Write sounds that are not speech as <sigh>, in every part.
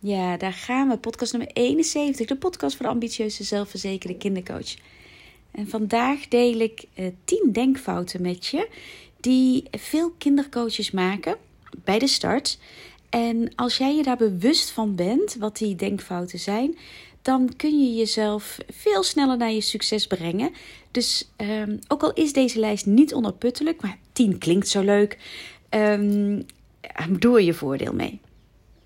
Ja, daar gaan we. Podcast nummer 71, de podcast voor de ambitieuze, zelfverzekerde kindercoach. En vandaag deel ik uh, eh, 10 denkfouten met je die veel kindercoaches maken bij de start. En als jij je daar bewust van bent, wat die denkfouten zijn, dan kun je jezelf veel sneller naar je succes brengen. Dus um, ook al is deze lijst niet onuitputtelijk, maar 10 klinkt zo leuk, um, doe er je voordeel mee.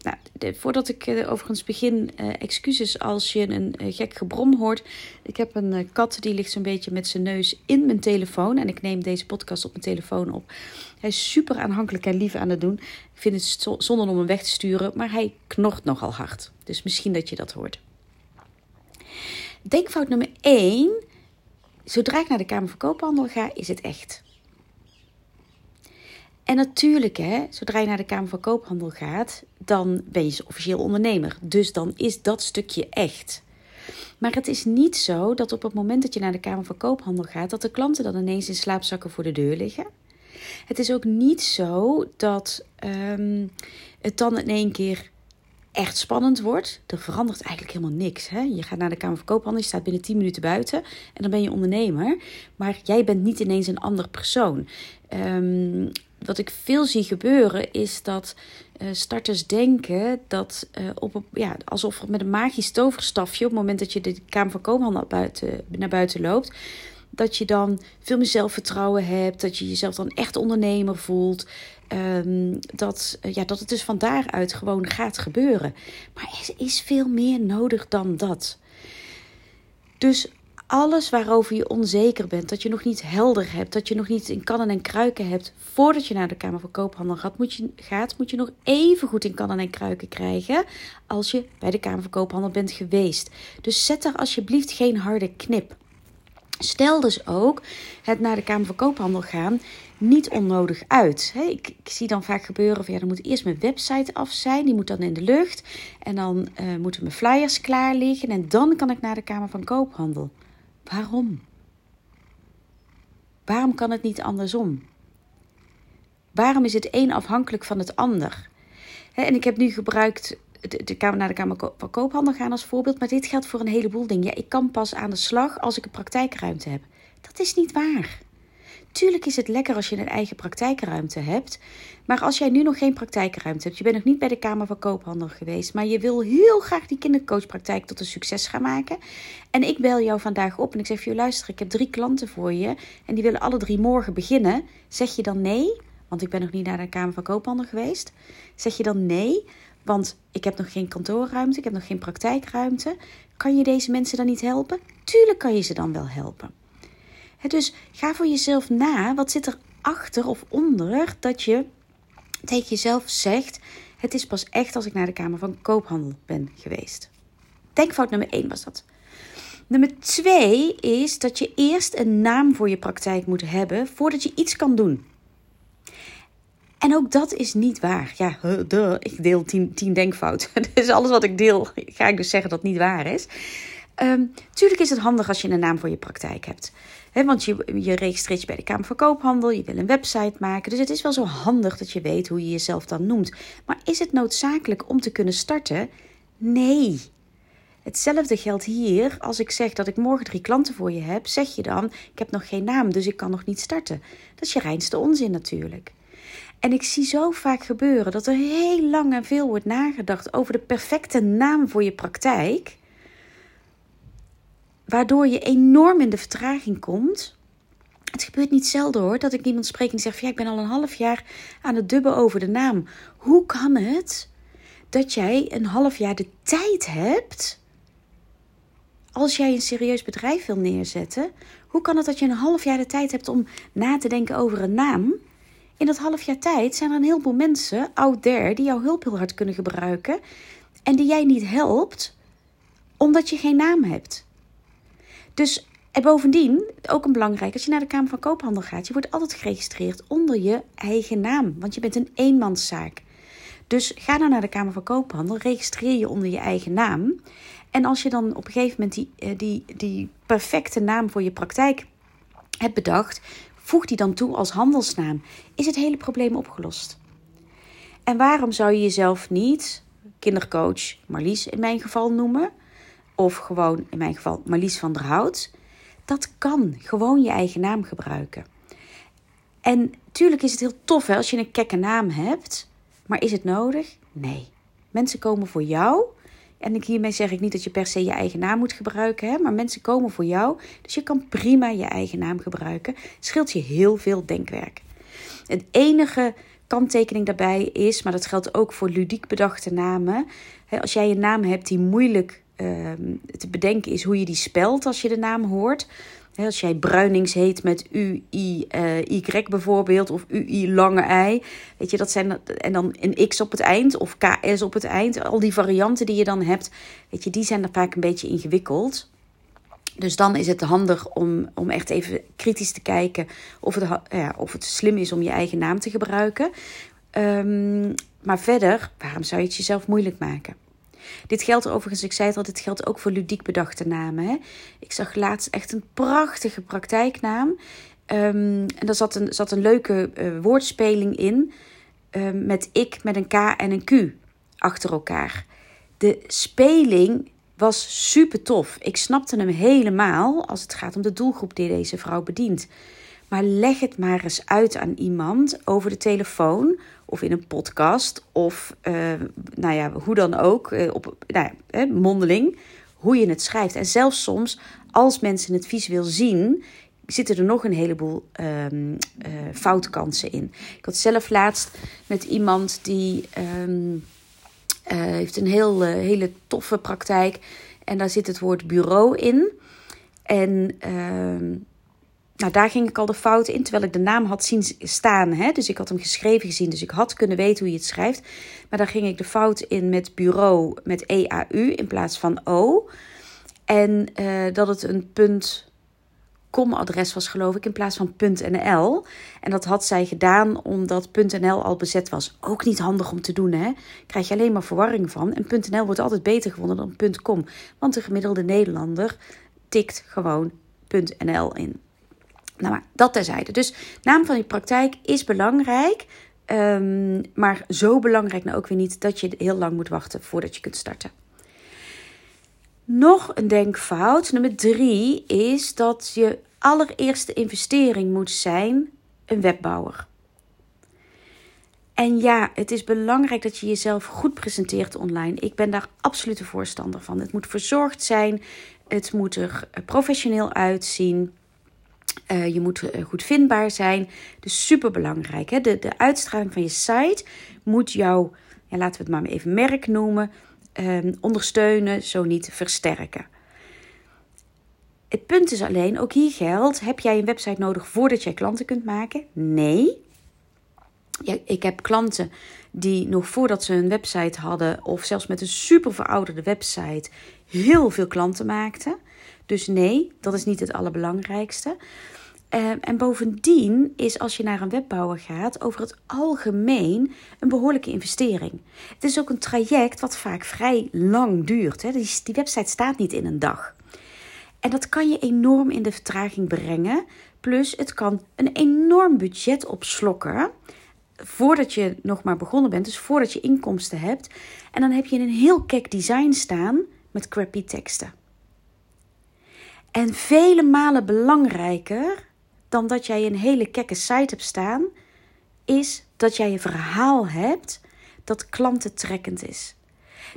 Nou, voordat ik uh, overigens begin, uh, excuses als je een uh, gek gebrom hoort. Ik heb een kat die ligt zo'n beetje met zijn neus in mijn telefoon. En ik neem deze podcast op mijn telefoon op. Hij is super aanhankelijk en lief aan het doen. Ik vind het zonde om hem weg te sturen, maar hij knort nogal hard. Dus misschien dat je dat hoort. Denkfout nummer 1. Zodra ik naar de Kamer van Koophandel ga, is het echt. En natuurlijk, hè, zodra je naar de Kamer van Koophandel gaat, dan ben je officieel ondernemer. Dus dan is dat stukje echt. Maar het is niet zo dat op het moment dat je naar de Kamer van Koophandel gaat, dat de klanten dan ineens in slaapzakken voor de deur liggen. Het is ook niet zo dat um, het dan in één keer echt spannend wordt. Er verandert eigenlijk helemaal niks. Hè? Je gaat naar de Kamer van Koophandel, je staat binnen 10 minuten buiten en dan ben je ondernemer. Maar jij bent niet ineens een ander persoon. Um, wat ik veel zie gebeuren is dat uh, starters denken dat uh, op, ja, alsof met een magisch toverstafje, op het moment dat je de Kamer van Koophandel naar buiten, naar buiten loopt, dat je dan veel meer zelfvertrouwen hebt, dat je jezelf dan echt ondernemer voelt. Um, dat, uh, ja, dat het dus van daaruit gewoon gaat gebeuren. Maar er is veel meer nodig dan dat. Dus alles waarover je onzeker bent, dat je nog niet helder hebt, dat je nog niet in kannen en kruiken hebt voordat je naar de Kamer van Koophandel gaat, moet je, gaat, moet je nog even goed in kannen en kruiken krijgen als je bij de Kamer van Koophandel bent geweest. Dus zet er alsjeblieft geen harde knip. Stel dus ook het naar de Kamer van Koophandel gaan niet onnodig uit. ik, ik, zie dan vaak gebeuren van dan moet eerst mijn website af zijn, die moet dan in de lucht. En dan uh, moeten mijn flyers klaar liggen en dan kan ik naar de Kamer van Koophandel. Waarom? Waarom kan het niet andersom? Waarom is het een afhankelijk van het ander? en ik heb nu gebruikt de, de kamer naar de Kamer van Koophandel gaan als voorbeeld, maar dit geldt voor een heleboel dingen. Ja, ik kan pas aan de slag als ik een praktijkruimte heb. Dat is niet waar. Tuurlijk is het lekker als je een eigen praktijkruimte hebt. Maar als jij nu nog geen praktijkruimte hebt, je bent nog niet bij de Kamer van Koophandel geweest, maar je wil heel graag die kindercoachpraktijk tot een succes gaan maken. En ik bel jou vandaag op en ik zeg je, luister, ik heb drie klanten voor je en die willen alle drie morgen beginnen. Zeg je dan nee? Want ik ben nog niet naar de Kamer van Koophandel geweest. Zeg je dan nee? Want ik heb nog geen kantoorruimte, ik heb nog geen praktijkruimte. Kan je deze mensen dan niet helpen? Tuurlijk kan je ze dan wel helpen dus ga voor jezelf na. Wat zit er achter of onder dat je tegen jezelf zegt: Het is pas echt als ik naar de Kamer van Koophandel ben geweest. Denkfout nummer 1 was dat. Nummer 2 is dat je eerst een naam voor je praktijk moet hebben voordat je iets kan doen. En ook dat is niet waar. Ja, duh, ik deel 10 denkfouten. <laughs> Dus alles wat ik deel, ga ik dus zeggen dat niet waar is. Um, tuurlijk is het handig als je een naam voor je praktijk hebt. Want je, je registreert je bij de Kamer van Koophandel, je wil een website maken. Dus het is wel zo handig dat je weet hoe je jezelf dan noemt. Maar is het noodzakelijk om te kunnen starten? Nee. Hetzelfde geldt hier. Als ik zeg dat ik morgen drie klanten voor je heb, zeg je dan: Ik heb nog geen naam, dus ik kan nog niet starten. Dat is je reinste onzin natuurlijk. En ik zie zo vaak gebeuren dat er heel lang en veel wordt nagedacht over de perfecte naam voor je praktijk waardoor je enorm in de vertraging komt. Het gebeurt niet zelden hoor, dat ik iemand spreek en die zegt: ja, ik ben al een half jaar aan het dubben over de naam. Hoe kan het dat jij een half jaar de tijd hebt? Als jij een serieus bedrijf wil neerzetten, hoe kan het dat je een half jaar de tijd hebt om na te denken over een naam? In dat half jaar tijd zijn er een heleboel mensen out there die jouw hulp heel hard kunnen gebruiken en die jij niet helpt omdat je geen naam hebt. Dus en bovendien, ook een belangrijk, als je naar de Kamer van Koophandel gaat, je wordt altijd geregistreerd onder je eigen naam, want je bent een eenmanszaak. Dus ga dan naar de Kamer van Koophandel, registreer je onder je eigen naam. En als je dan op een gegeven moment die, eh, die, die perfecte naam voor je praktijk hebt bedacht, voeg die dan toe als handelsnaam. Is het hele probleem opgelost? En waarom zou je jezelf niet kindercoach Marlies in mijn geval noemen. Of gewoon in mijn geval Marlies van der Hout. Dat kan. Gewoon je eigen naam gebruiken. En tuurlijk is het heel tof hè, als je een kekke naam hebt. Maar is het nodig? Nee. Mensen komen voor jou. En hiermee zeg ik niet dat je per se je eigen naam moet gebruiken. Hè, maar mensen komen voor jou. Dus je kan prima je eigen naam gebruiken. Scheelt je heel veel denkwerk. Het enige kanttekening daarbij is, maar dat geldt ook voor ludiek bedachte namen. Als jij een naam hebt die moeilijk te bedenken is hoe je die spelt als je de naam hoort. Als jij Bruinings heet met U-I-Y uh, bijvoorbeeld, of U-I lange I. Weet je, dat zijn. En dan een X op het eind, of KS op het eind. Al die varianten die je dan hebt, weet je, die zijn er vaak een beetje ingewikkeld. Dus dan is het handig om, om echt even kritisch te kijken of het, ja, of het slim is om je eigen naam te gebruiken. Um, maar verder, waarom zou je het jezelf moeilijk maken? Dit geldt overigens, ik zei het al, dit geldt ook voor ludiek bedachte namen. Hè? Ik zag laatst echt een prachtige praktijknaam. Um, en daar zat een, zat een leuke uh, woordspeling in. Um, met ik met een K en een Q achter elkaar. De speling was super tof. Ik snapte hem helemaal als het gaat om de doelgroep die deze vrouw bedient. Maar leg het maar eens uit aan iemand over de telefoon of in een podcast of uh, nou ja, hoe dan ook, uh, op nou ja, mondeling, hoe je het schrijft. En zelfs soms, als mensen het visueel zien, zitten er nog een heleboel um, uh, foutkansen in. Ik had zelf laatst met iemand die um, heeft een heel, hele toffe praktijk en daar zit het woord bureau in. En uh, nou, daar ging ik al de fout in, terwijl ik de naam had zien staan. Hè? Dus ik had hem geschreven gezien, dus ik had kunnen weten hoe je het schrijft. Maar daar ging ik de fout in met bureau met EAU in plaats van O. En uh, dat het een punt com-adres was, geloof ik, in plaats van .nl. En dat had zij gedaan omdat .nl al bezet was. Ook niet handig om te doen, hè? Krijg je alleen maar verwarring van. En .nl wordt altijd beter gevonden dan .com. Want de gemiddelde Nederlander tikt gewoon .nl in. Nou, maar dat terzijde. Dus naam van je praktijk is belangrijk. Um, maar zo belangrijk nou ook weer niet dat je heel lang moet wachten voordat je kunt starten. Nog een denkfout, nummer drie, is dat je allereerste investering moet zijn een webbouwer. En ja, het is belangrijk dat je jezelf goed presenteert online. Ik ben daar absoluut een voorstander van. Het moet verzorgd zijn, het moet er professioneel uitzien. Uh, je moet eh, goed vindbaar zijn. Dus super belangrijk. Hè? De, de uitstraling van je site moet jou, ja, laten we het maar even merk noemen, um, ondersteunen, zo niet versterken. Het punt is alleen, ook hier geldt, heb jij een website nodig voordat jij klanten kunt maken? Nee. Ja, ik heb klanten die nog voordat ze een website hadden, of zelfs met een super verouderde website, heel veel klanten maakten. Dus nee, dat is niet het allerbelangrijkste. Ehm, en bovendien is als je naar een webbouwer gaat, over het algemeen een behoorlijke investering. Het is ook een traject wat vaak vrij lang duurt. Die website staat niet in een dag. En dat kan je enorm in de vertraging brengen. Plus, het kan een enorm budget opslokken voordat je nog maar begonnen bent, dus voordat je inkomsten hebt. En dan heb je een heel kek design staan met crappy teksten. En vele malen belangrijker dan dat jij een hele kekke site hebt staan, is dat jij een verhaal hebt dat klantentrekkend is.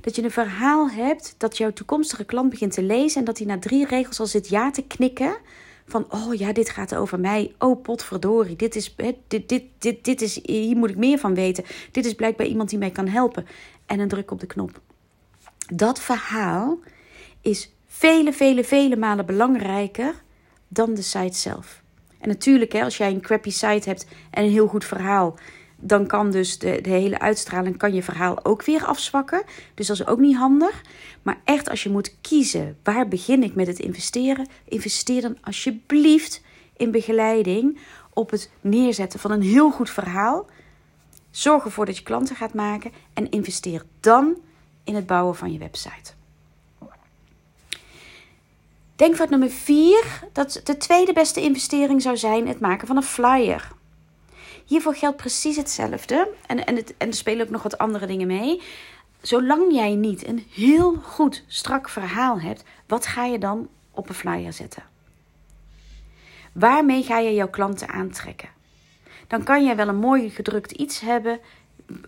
Dat je een verhaal hebt dat jouw toekomstige klant begint te lezen en dat hij na drie regels al zit ja te knikken. Van, oh ja, dit gaat over mij. Oh, potverdorie. Dit is, dit, dit, dit, dit is, hier moet ik meer van weten. Dit is blijkbaar iemand die mij kan helpen. En een druk op de knop. Dat verhaal is vele, vele, vele malen belangrijker dan de site zelf. En natuurlijk, hè, als jij een crappy site hebt en een heel goed verhaal, dan kan dus de, de hele uitstraling, kan je verhaal ook weer afzwakken. Dus dat is ook niet handig. Maar echt, als je moet kiezen, waar begin ik met het investeren? Investeer dan alsjeblieft in begeleiding op het neerzetten van een heel goed verhaal. Zorg ervoor dat je klanten gaat maken en investeer dan in het bouwen van je website. Denkfout nummer 4, dat de tweede beste investering zou zijn het maken van een flyer. Hiervoor geldt precies hetzelfde. En, en, het, en er spelen ook nog wat andere dingen mee. zolang jij niet een heel goed strak verhaal hebt, wat ga je dan op een flyer zetten? Waarmee ga je jouw klanten aantrekken? Dan kan je wel een mooi gedrukt iets hebben,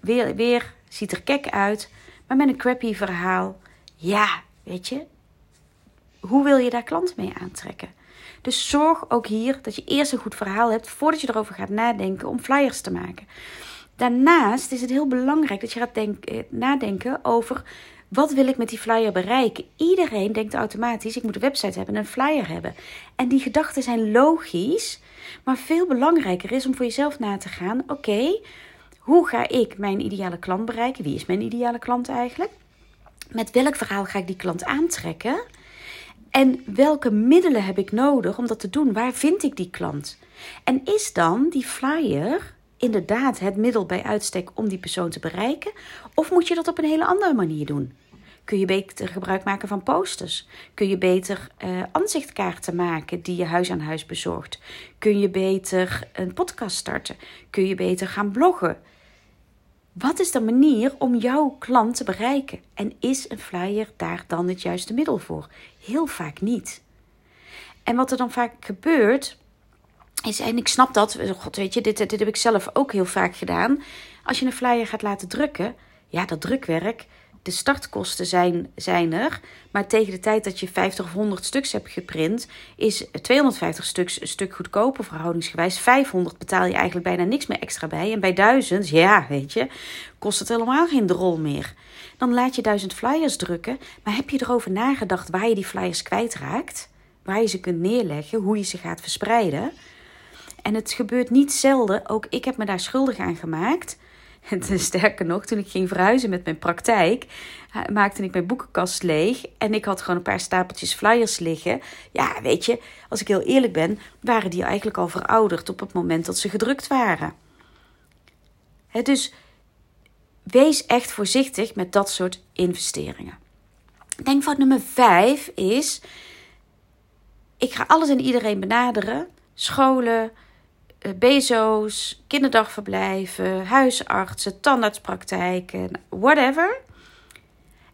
weer, weer ziet er kek uit, maar met een crappy verhaal. Ja, weet je, hoe wil je daar klanten mee aantrekken? Dus zorg ook hier dat je eerst een goed verhaal hebt voordat je erover gaat nadenken om flyers te maken. Daarnaast is het heel belangrijk dat je gaat denken, nadenken over wat wil ik met die flyer bereiken. Iedereen denkt automatisch: ik moet een website hebben en een flyer hebben. En die gedachten zijn logisch, maar veel belangrijker is om voor jezelf na te gaan: oké, hoe ga ik mijn ideale klant bereiken? Wie is mijn ideale klant eigenlijk? Met welk verhaal ga ik die klant aantrekken? En welke middelen heb ik nodig om dat te doen? Waar vind ik die klant? En is dan die flyer inderdaad het middel bij uitstek om die persoon te bereiken? Of moet je dat op een hele andere manier doen? Kun je beter gebruik maken van posters? Kun je beter uh, aanzichtkaarten maken die je huis aan huis bezorgt? Kun je beter een podcast starten? Kun je beter gaan bloggen? Wat is de manier om jouw klant te bereiken? En is een flyer daar dan het juiste middel voor? Heel vaak niet. En wat er dan vaak gebeurt, is, en ik snap dat, god weet je, dit, dit heb ik zelf ook heel vaak gedaan. Als je een flyer gaat laten drukken, ja, dat drukwerk, de startkosten zijn, zijn er. Maar tegen de tijd dat je 50 of 100 stuks hebt geprint, is 250 stuks een stuk goedkoper verhoudingsgewijs. 500 betaal je eigenlijk bijna niks meer extra bij. En bij 1000, ja, weet je, kost het helemaal geen drol meer. Dan laat je 1000 flyers drukken. Maar heb je erover nagedacht waar je die flyers kwijtraakt? Waar je ze kunt neerleggen, hoe je ze gaat verspreiden? En het gebeurt niet zelden, ook ik heb me daar schuldig aan gemaakt. En sterker nog, toen ik ging verhuizen met mijn praktijk, maakte ik mijn boekenkast leeg. En ik had gewoon een paar stapeltjes flyers liggen. Ja, weet je, als ik heel eerlijk ben, waren die eigenlijk al verouderd op het moment dat ze gedrukt waren. dus wees echt voorzichtig met dat soort investeringen. Denkfout nummer 5 is: ik ga alles en iedereen benaderen. Scholen, eh, bezo's, kinderdagverblijven, huisartsen, tandartspraktijken, whatever.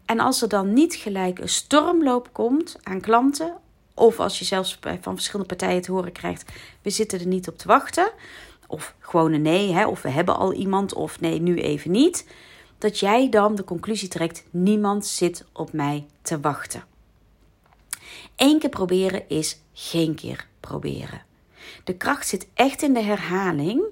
En als er dan niet gelijk een stormloop komt aan klanten, of als je zelfs van verschillende partijen te horen krijgt: we zitten er niet op te wachten, of gewoon een nee, hè, of we hebben al iemand, of nee, nu even niet, dat jij dan de conclusie trekt: niemand zit op mij te wachten. Eén keer proberen is geen keer proberen. De kracht zit echt in de herhaling.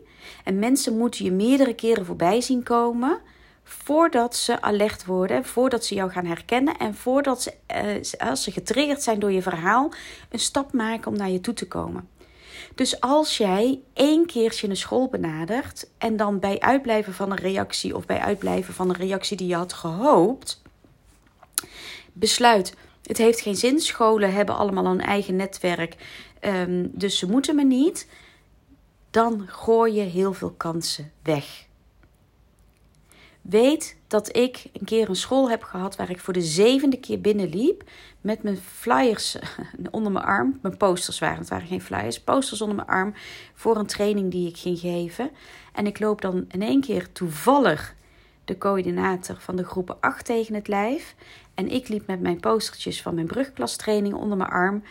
En mensen moeten je meerdere keren voorbij zien komen voordat ze alert worden, voordat ze jou gaan herkennen en voordat ze, eh, als ze getriggerd zijn door je verhaal, een stap maken om naar je toe te komen. Dus als jij één keertje een school benadert en dan bij uitblijven van een reactie of bij uitblijven van een reactie die je had gehoopt, besluit: het heeft geen zin. Scholen hebben allemaal een eigen netwerk. Ehm, dus ze moeten me niet, dan gooi je heel veel kansen weg. Weet dat ik een keer een school heb gehad waar ik voor de zevende keer binnenliep met mijn flyers <laughs> onder mijn arm. Mijn posters waren, het waren geen flyers, posters onder mijn arm voor een training die ik ging geven. En ik loop dan in één keer toevallig de coördinator van de groepen 8 tegen het lijf. En ik liep met mijn postertjes van mijn brugklastraining onder mijn arm.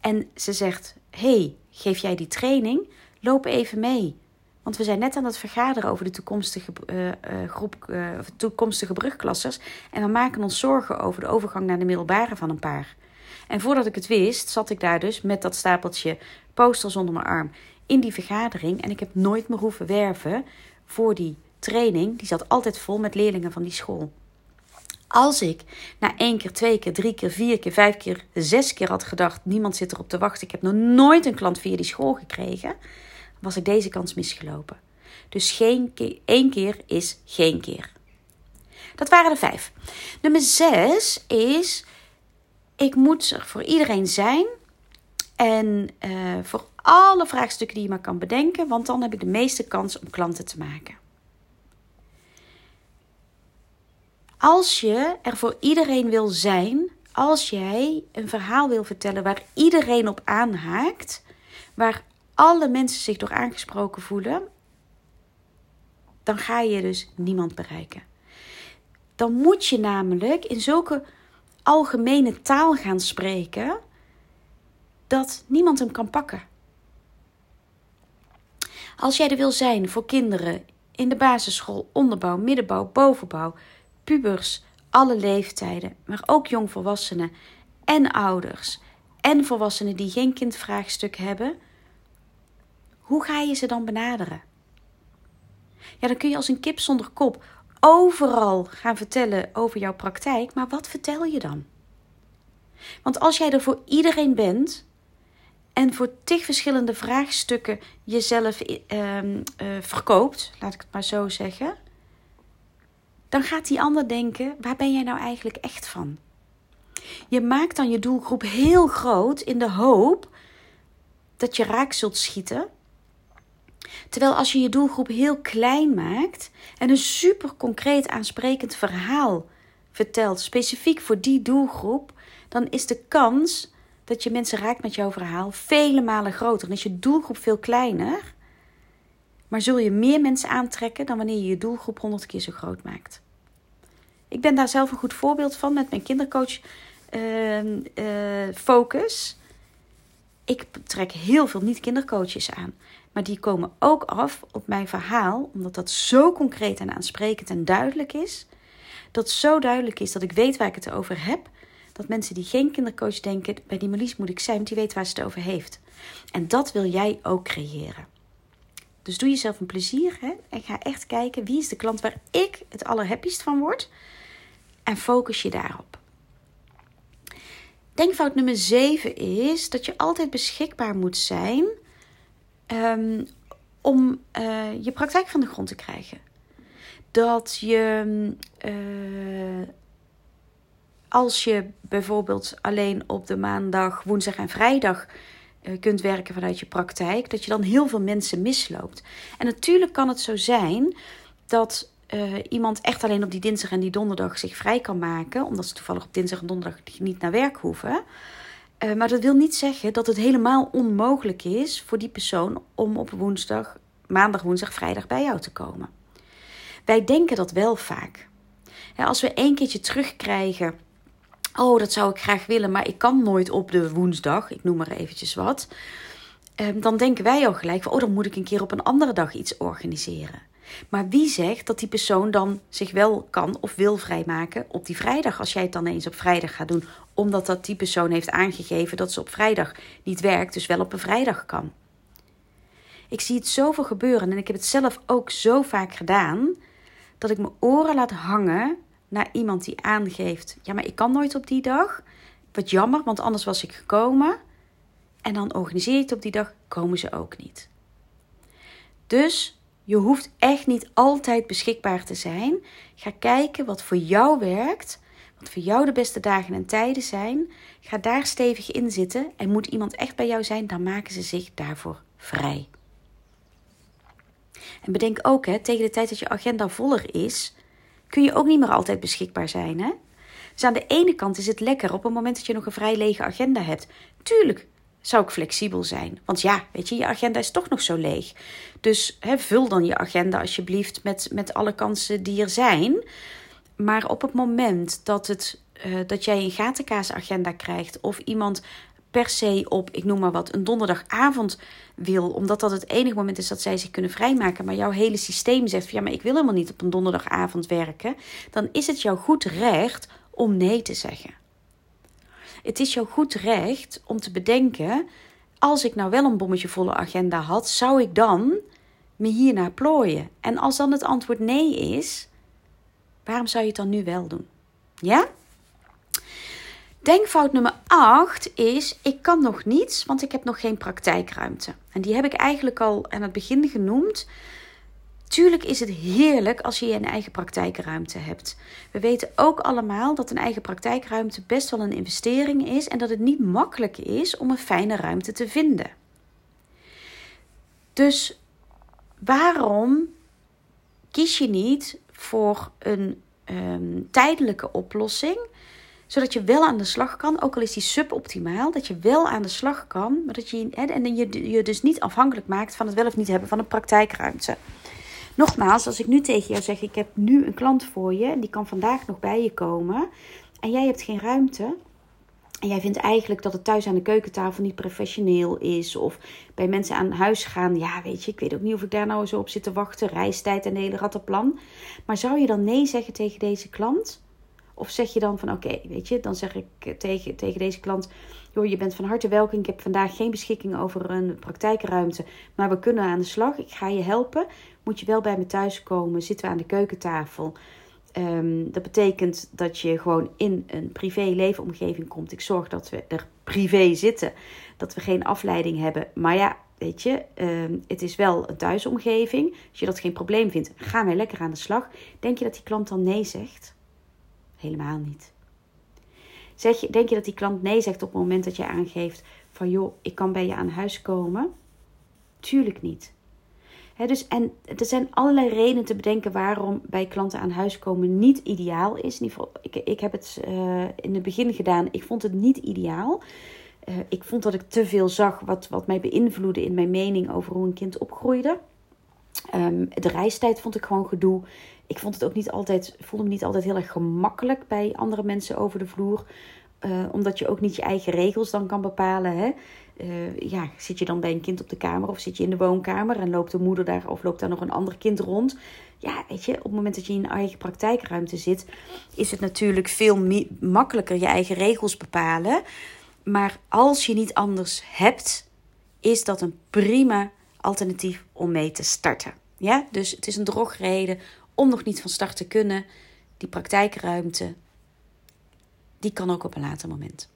En ze zegt: hey, geef jij die training? Loop even mee. Want we zijn net aan het vergaderen over de toekomstige, uh, uh, groep, uh, toekomstige brugklassers. En we maken ons zorgen over de overgang naar de middelbare van een paar. En voordat ik het wist, zat ik daar dus met dat stapeltje posters onder mijn arm in die vergadering. En ik heb nooit meer hoeven werven voor die training. Die zat altijd vol met leerlingen van die school. Als ik na één keer, twee keer, drie keer, vier keer, vijf keer, zes keer had gedacht: niemand zit erop te wachten, ik heb nog nooit een klant via die school gekregen, was ik deze kans misgelopen. Dus geen keer, één keer is geen keer. Dat waren er vijf. Nummer zes is: ik moet er voor iedereen zijn en uh, voor alle vraagstukken die je maar kan bedenken, want dan heb ik de meeste kans om klanten te maken. Als je er voor iedereen wil zijn, als jij een verhaal wil vertellen waar iedereen op aanhaakt, waar alle mensen zich door aangesproken voelen, dan ga je dus niemand bereiken. dan moet je namelijk in zulke algemene taal gaan spreken dat niemand hem kan pakken. Als jij er wil zijn voor kinderen in de basisschool, onderbouw, middenbouw, bovenbouw, pubers, alle leeftijden, maar ook jongvolwassenen en ouders en volwassenen die geen kindvraagstuk hebben, hoe ga je ze dan benaderen? Ja, dan kun je als een kip zonder kop overal gaan vertellen over jouw praktijk, maar wat vertel je dan? Want als jij er voor iedereen bent en voor tig verschillende vraagstukken jezelf uh, uh, verkoopt, laat ik het maar zo zeggen, dan gaat die ander denken: waar ben jij nou eigenlijk echt van? Je maakt dan je doelgroep heel groot in de hoop dat je raak zult schieten. Terwijl als je je doelgroep heel klein maakt en een super concreet aansprekend verhaal vertelt, specifiek voor die doelgroep, dan is de kans dat je mensen raakt met jouw verhaal vele malen groter. Dan is je doelgroep veel kleiner, maar zul je meer mensen aantrekken dan wanneer je je doelgroep honderd keer zo groot maakt. Ik ben daar zelf een goed voorbeeld van met mijn kindercoach uh, uh, focus. Ik trek heel veel niet-kindercoaches aan. Maar die komen ook af op mijn verhaal, omdat dat zo concreet en aansprekend en duidelijk is. Dat zo duidelijk is dat ik weet waar ik het over heb. Dat mensen die geen kindercoach denken, bij die Marlies moet ik zijn, want die weet waar ze het over heeft. En dat wil jij ook creëren. Dus doe jezelf een plezier hè? en ga echt kijken wie is de klant waar ik het allerhappiest van word. En focus je daarop. Denkfout nummer 7 is dat je altijd beschikbaar moet zijn um, om uh, je praktijk van de grond te krijgen. Dat je uh, als je bijvoorbeeld alleen op de maandag, woensdag en vrijdag kunt werken vanuit je praktijk, dat je dan heel veel mensen misloopt. En natuurlijk kan het zo zijn dat uh, iemand echt alleen op die dinsdag en die donderdag zich vrij kan maken, omdat ze toevallig op dinsdag en donderdag niet naar werk hoeven. Uh, maar dat wil niet zeggen dat het helemaal onmogelijk is voor die persoon om op woensdag, maandag, woensdag, vrijdag bij jou te komen. Wij denken dat wel vaak. Als we één keertje terugkrijgen, oh dat zou ik graag willen, maar ik kan nooit op de woensdag, ik noem maar eventjes wat. Uh, dan denken wij al gelijk oh dan moet ik een keer op een andere dag iets organiseren. Maar wie zegt dat die persoon dan zich wel kan of wil vrijmaken op die vrijdag, als jij het dan eens op vrijdag gaat doen, omdat dat die persoon heeft aangegeven dat ze op vrijdag niet werkt, dus wel op een vrijdag kan. Ik zie het zoveel gebeuren en ik heb het zelf ook zo vaak gedaan, dat ik mijn oren laat hangen naar iemand die aangeeft: ja, maar ik kan nooit op die dag. Wat jammer, want anders was ik gekomen. En dan organiseer je het op die dag, komen ze ook niet. Dus je hoeft echt niet altijd beschikbaar te zijn. Ga kijken wat voor jou werkt, wat voor jou de beste dagen en tijden zijn. Ga daar stevig in zitten en moet iemand echt bij jou zijn, dan maken ze zich daarvoor vrij. En bedenk ook, hè, tegen de tijd dat je agenda voller is, kun je ook niet meer altijd beschikbaar zijn. Hè? Dus aan de ene kant is het lekker op het moment dat je nog een vrij lege agenda hebt. Tuurlijk zou ik flexibel zijn. Want ja, weet je, je agenda is toch nog zo leeg. Dus hè, vul dan je agenda alsjeblieft met, met alle kansen die er zijn. Maar op het moment dat, het, uh, dat jij een gatenkaasagenda krijgt of iemand per se op, ik noem maar wat, een donderdagavond wil, omdat dat het enige moment is dat zij zich kunnen vrijmaken, maar jouw hele systeem zegt: ja, maar ik wil helemaal niet op een donderdagavond werken, dan is het jouw goed recht om nee te zeggen. Het is jouw goed recht om te bedenken: als ik nou wel een bommetje volle agenda had, zou ik dan me hiernaar plooien? En als dan het antwoord nee is, waarom zou je het dan nu wel doen? Ja? Denkfout nummer 8 is: ik kan nog niets, want ik heb nog geen praktijkruimte. En die heb ik eigenlijk al aan het begin genoemd. Tuurlijk is het heerlijk als je een eigen praktijkruimte hebt. We weten ook allemaal dat een eigen praktijkruimte best wel een investering is en dat het niet makkelijk is om een fijne ruimte te vinden. Dus waarom kies je niet voor een um, tijdelijke oplossing? Zodat je wel aan de slag kan, ook al is die suboptimaal, dat je wel aan de slag kan, maar dat je, en je je dus niet afhankelijk maakt van het wel of niet hebben van een praktijkruimte. Nogmaals, als ik nu tegen jou zeg: ik heb nu een klant voor je en die kan vandaag nog bij je komen. En jij hebt geen ruimte. En jij vindt eigenlijk dat het thuis aan de keukentafel niet professioneel is. Of bij mensen aan huis gaan. Ja, weet je, ik weet ook niet of ik daar nou zo op zit te wachten. Reistijd en de hele rattenplan. Maar zou je dan nee zeggen tegen deze klant? Of zeg je dan van oké, weet je, dan zeg ik tegen, tegen deze klant: joh, je bent van harte welkom. Ik heb vandaag geen beschikking over een praktijkruimte, maar we kunnen aan de slag. Ik ga je helpen. Moet je wel bij me thuis komen? Zitten we aan de keukentafel? Ehm, dat betekent dat je gewoon in een privé leefomgeving komt. Ik zorg dat we er privé zitten, dat we geen afleiding hebben. Maar ja, weet je, ehm, het is wel een thuisomgeving. Als je dat geen probleem vindt, gaan wij lekker aan de slag. Denk je dat die klant dan nee zegt? Helemaal niet. Zeg je, denk je dat die klant nee zegt op het moment dat je aangeeft van joh, ik kan bij je aan huis komen? Tuurlijk niet. dus, en er zijn allerlei redenen te bedenken waarom bij klanten aan huis komen niet ideaal is. In ieder geval, ik, ik heb het uh, in het begin gedaan. Ik vond het niet ideaal. Uh, ik vond dat ik te veel zag wat, wat mij beïnvloedde in mijn mening over hoe een kind opgroeide. Um, de reistijd vond ik gewoon gedoe ik vond het ook niet altijd, voelde me niet altijd heel erg gemakkelijk bij andere mensen over de vloer. Uh, omdat je ook niet je eigen regels dan kan bepalen. Hè? Uh, ja, zit je dan bij een kind op de kamer of zit je in de woonkamer en loopt de moeder daar of loopt daar nog een ander kind rond? Ja, weet je, op het moment dat je in een eigen praktijkruimte zit, is het natuurlijk veel makkelijker je eigen regels bepalen. Maar als je niet anders hebt, is dat een prima alternatief om mee te starten. Ja, dus het is een drogreden om nog niet van start te kunnen. Die praktijkruimte, die kan ook op een later moment.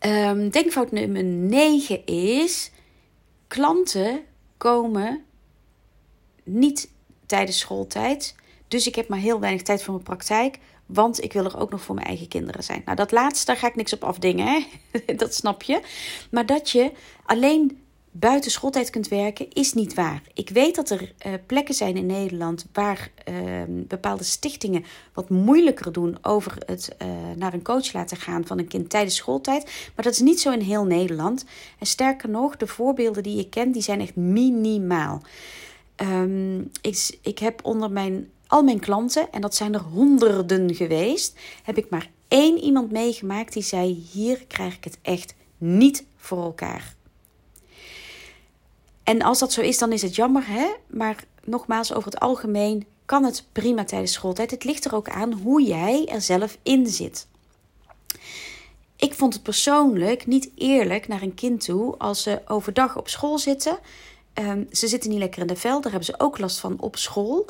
Um, denkfout nummer 9 is: klanten komen niet tijdens schooltijd. Dus ik heb maar heel weinig tijd voor mijn praktijk. Want ik wil er ook nog voor mijn eigen kinderen zijn. Nou, dat laatste, daar ga ik niks op afdingen. Hè? <laughs> dat snap je. Maar dat je alleen buiten schooltijd kunt werken, is niet waar. Ik weet dat er uh, plekken zijn in Nederland waar uh, bepaalde stichtingen wat moeilijker doen over het uh, naar een coach laten gaan van een kind tijdens schooltijd. Maar dat is niet zo in heel Nederland. En sterker nog, de voorbeelden die ik ken, die zijn echt minimaal. Um, ik, ik heb onder mijn, al mijn klanten, en dat zijn er honderden geweest, heb ik maar één iemand meegemaakt die zei: Hier krijg ik het echt niet voor elkaar. En als dat zo is, dan is het jammer, hè? Maar nogmaals, over het algemeen kan het prima tijdens schooltijd. Het ligt er ook aan hoe jij er zelf in zit. Ik vond het persoonlijk niet eerlijk naar een kind toe als ze overdag op school zitten. Um, ze zitten niet lekker in de vel, daar hebben ze ook last van op school.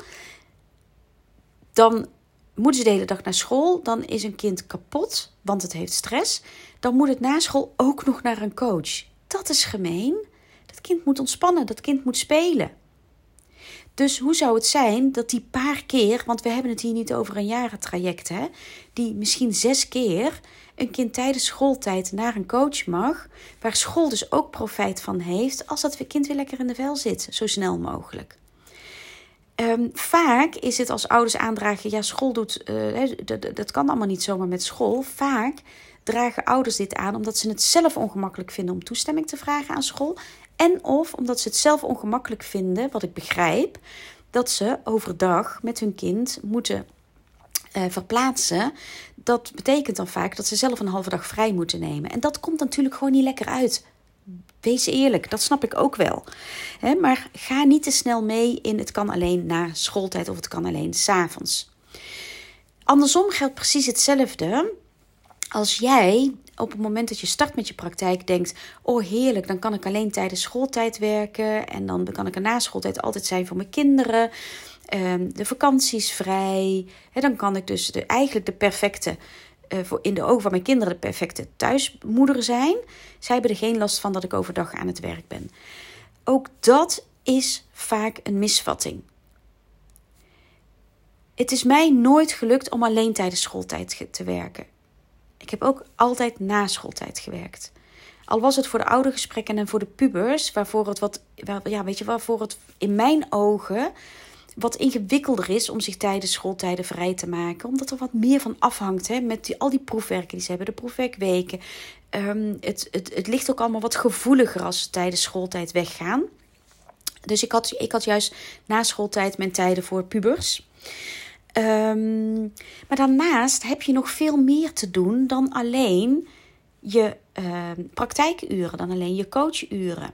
Dan moeten ze de hele dag naar school. Dan is een kind kapot, want het heeft stress. Dan moet het na school ook nog naar een coach. Dat is gemeen. Kind moet ontspannen, dat kind moet spelen. Dus hoe zou het zijn dat die paar keer, want we hebben het hier niet over een jarentraject, hè, die misschien zes keer een kind tijdens schooltijd naar een coach mag, waar school dus ook profijt van heeft, als dat kind weer lekker in de vel zit, zo snel mogelijk. Um, vaak is het als ouders aandragen, ja, school doet, uh, dat, dat kan allemaal niet zomaar met school. Vaak dragen ouders dit aan omdat ze het zelf ongemakkelijk vinden om toestemming te vragen aan school. En of omdat ze het zelf ongemakkelijk vinden, wat ik begrijp, dat ze overdag met hun kind moeten uh, verplaatsen. Dat betekent dan vaak dat ze zelf een halve dag vrij moeten nemen. En dat komt natuurlijk gewoon niet lekker uit. Wees eerlijk, dat snap ik ook wel. maar ga niet te snel mee in het kan alleen na schooltijd of het kan alleen s'avonds. Andersom geldt precies hetzelfde. Als jij op het moment dat je start met je praktijk denkt: Oh heerlijk, dan kan ik alleen tijdens schooltijd werken. En dan kan ik er na schooltijd altijd zijn voor mijn kinderen. Um, de vakanties vrij. Dan kan ik dus eigenlijk de perfecte. Uh, voor in de ogen van mijn kinderen de perfecte thuismoeder zijn. Zij hebben er geen last van dat ik overdag aan het werk ben. Ook dat is vaak een misvatting. Het is mij nooit gelukt om alleen tijdens schooltijd te werken. Ik heb ook altijd na schooltijd gewerkt. Al was het voor de oudergesprekken en voor de pubers, waarvoor het wat, ja, weet je, waarvoor het in mijn ogen wat ingewikkelder is om zich tijdens schooltijden vrij te maken. Omdat er wat meer van afhangt hè, met die, al die proefwerken die ze hebben, de proefwerkweken. Um, het, het, het ligt ook allemaal wat gevoeliger als ze tijdens schooltijd weggaan. Dus ik had, ik had juist na schooltijd mijn tijden voor pubers. Ehm, maar daarnaast heb je nog veel meer te doen dan alleen je ehm, praktijkuren, dan alleen je coachuren.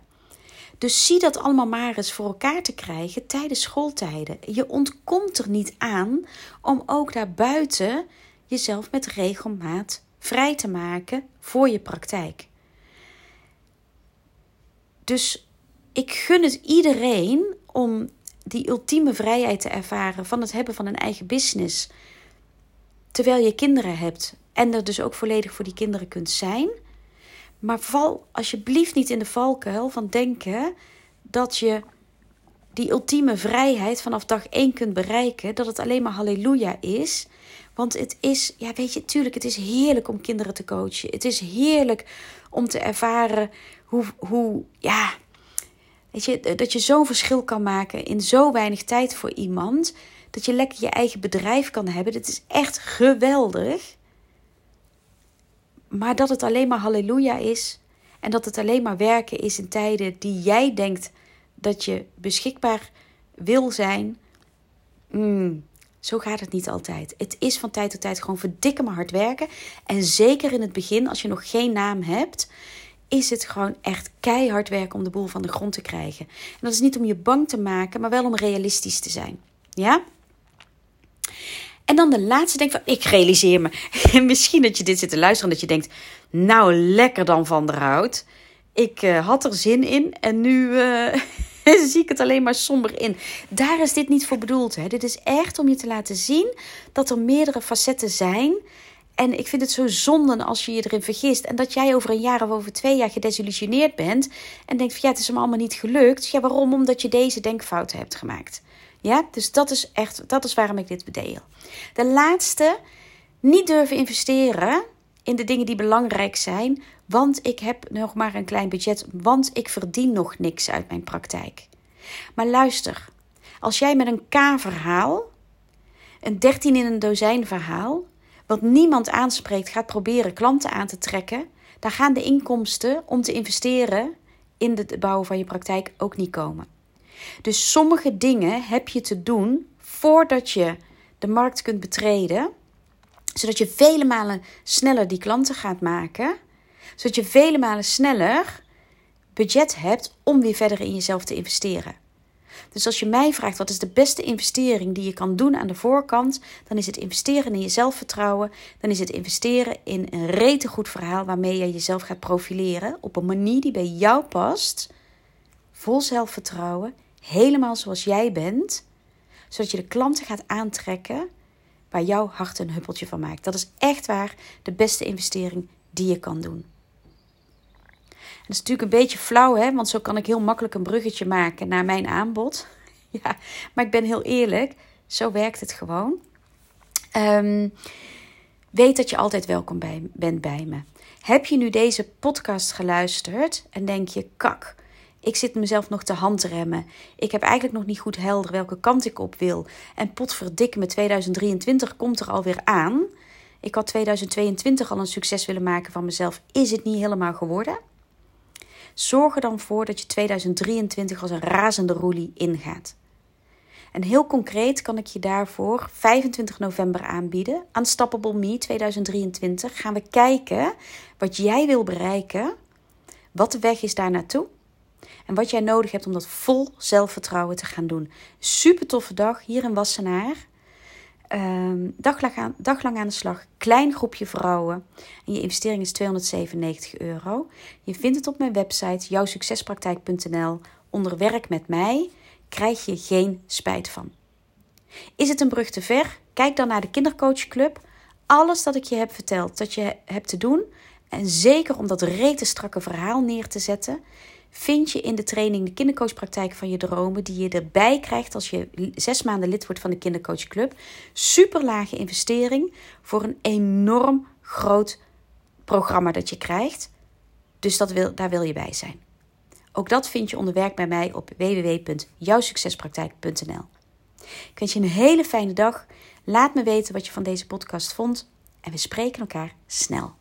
Dus zie dat allemaal maar eens voor elkaar te krijgen tijdens schooltijden. Je ontkomt er niet aan om ook daarbuiten jezelf met regelmaat vrij te maken voor je praktijk. Dus ik gun het iedereen om die ultieme vrijheid te ervaren van het hebben van een eigen business. Terwijl je kinderen hebt en er dus ook volledig voor die kinderen kunt zijn. Maar val alsjeblieft niet in de valkuil van denken dat je die ultieme vrijheid vanaf dag één kunt bereiken. Dat het alleen maar halleluja is. Want het is, ja weet je, tuurlijk, het is heerlijk om kinderen te coachen. Het is heerlijk om te ervaren hoe, hoe ja, je, dat je zo'n verschil kan maken in zo weinig tijd voor iemand. Dat je lekker je eigen bedrijf kan hebben. Dat is echt geweldig. Maar dat het alleen maar halleluja is. En dat het alleen maar werken is in tijden die jij denkt dat je beschikbaar wil zijn. Mm, zo gaat het niet altijd. Het is van tijd tot tijd gewoon verdikke maar hard werken. En zeker in het begin, als je nog geen naam hebt, is het gewoon echt keihard werken om de boel van de grond te krijgen. En dat is niet om je bang te maken, maar wel om realistisch te zijn. Ja? En dan de laatste denk van, ik realiseer me. <laughs> Misschien dat je dit zit te luisteren en dat je denkt, nou lekker dan Van der Hout. Ik uh, had er zin in en nu uh, <laughs> zie ik het alleen maar somber in. Daar is dit niet voor bedoeld. Hè? Dit is echt om je te laten zien dat er meerdere facetten zijn. En ik vind het zo zonde als je je erin vergist. En dat jij over een jaar of over twee jaar gedesillusioneerd bent. En denkt van ja, het is hem allemaal niet gelukt. Ja, waarom? Omdat je deze denkfouten hebt gemaakt. Ja, dus dat is echt, dat is waarom ik dit bedeel. De laatste, niet durven investeren in de dingen die belangrijk zijn, want ik heb nog maar een klein budget, want ik verdien nog niks uit mijn praktijk. Maar luister, als jij met een K-verhaal, een 13 in een dozijn verhaal, wat niemand aanspreekt, gaat proberen klanten aan te trekken, dan gaan de inkomsten om te investeren in het bouwen van je praktijk ook niet komen. Dus sommige dingen heb je te doen voordat je de markt kunt betreden, zodat je vele malen sneller die klanten gaat maken, zodat je vele malen sneller budget hebt om weer verder in jezelf te investeren. Dus als je mij vraagt wat is de beste investering die je kan doen aan de voorkant, dan is het investeren in je zelfvertrouwen. Dan is het investeren in een rete goed verhaal waarmee je jezelf gaat profileren op een manier die bij jou past. Vol zelfvertrouwen helemaal zoals jij bent, zodat je de klanten gaat aantrekken waar jouw hart een huppeltje van maakt. Dat is echt waar de beste investering die je kan doen. Dat is natuurlijk een beetje flauw, hè? want zo kan ik heel makkelijk een bruggetje maken naar mijn aanbod. <laughs> ja, maar ik ben heel eerlijk, zo werkt het gewoon. Ehm, weet dat je altijd welkom bij, bent bij me. Heb je nu deze podcast geluisterd en denk je, kak, ik zit mezelf nog te handremmen. Ik heb eigenlijk nog niet goed helder welke kant ik op wil. En potverdikke me, 2023 komt er alweer aan. Ik had 2022 al een succes willen maken van mezelf. Is het niet helemaal geworden? Zorg er dan voor dat je 2023 als een razende roelie ingaat. En heel concreet kan ik je daarvoor 25 november aanbieden. Unstoppable Me 2023 gaan we kijken wat jij wil bereiken. Wat de weg is daar naartoe. En wat jij nodig hebt om dat vol zelfvertrouwen te gaan doen. Super toffe dag hier in Wassenaar. Um, daglang, aan, aan de slag. Klein groepje vrouwen. En je investering is 297 euro. Je vindt het op mijn website jouwsuccespraktijk.nl. Onder werk met mij krijg je geen spijt van. Is het een brug te ver? Kijk dan naar de kindercoachclub. Alles dat ik je heb verteld dat je hebt te doen. En zeker om dat rete strakke verhaal neer te zetten vind je in de training de kindercoachpraktijk van je dromen, die je erbij krijgt als je zes maanden lid wordt van de Kindercoach Club. Super lage investering voor een enorm groot programma dat je krijgt. Dus dat wil, daar wil je bij zijn. Ook dat vind je onder werk bij mij op www.jouwsuccespraktijk.nl. Ik wens je een hele fijne dag. Laat me weten wat je van deze podcast vond en we spreken elkaar snel.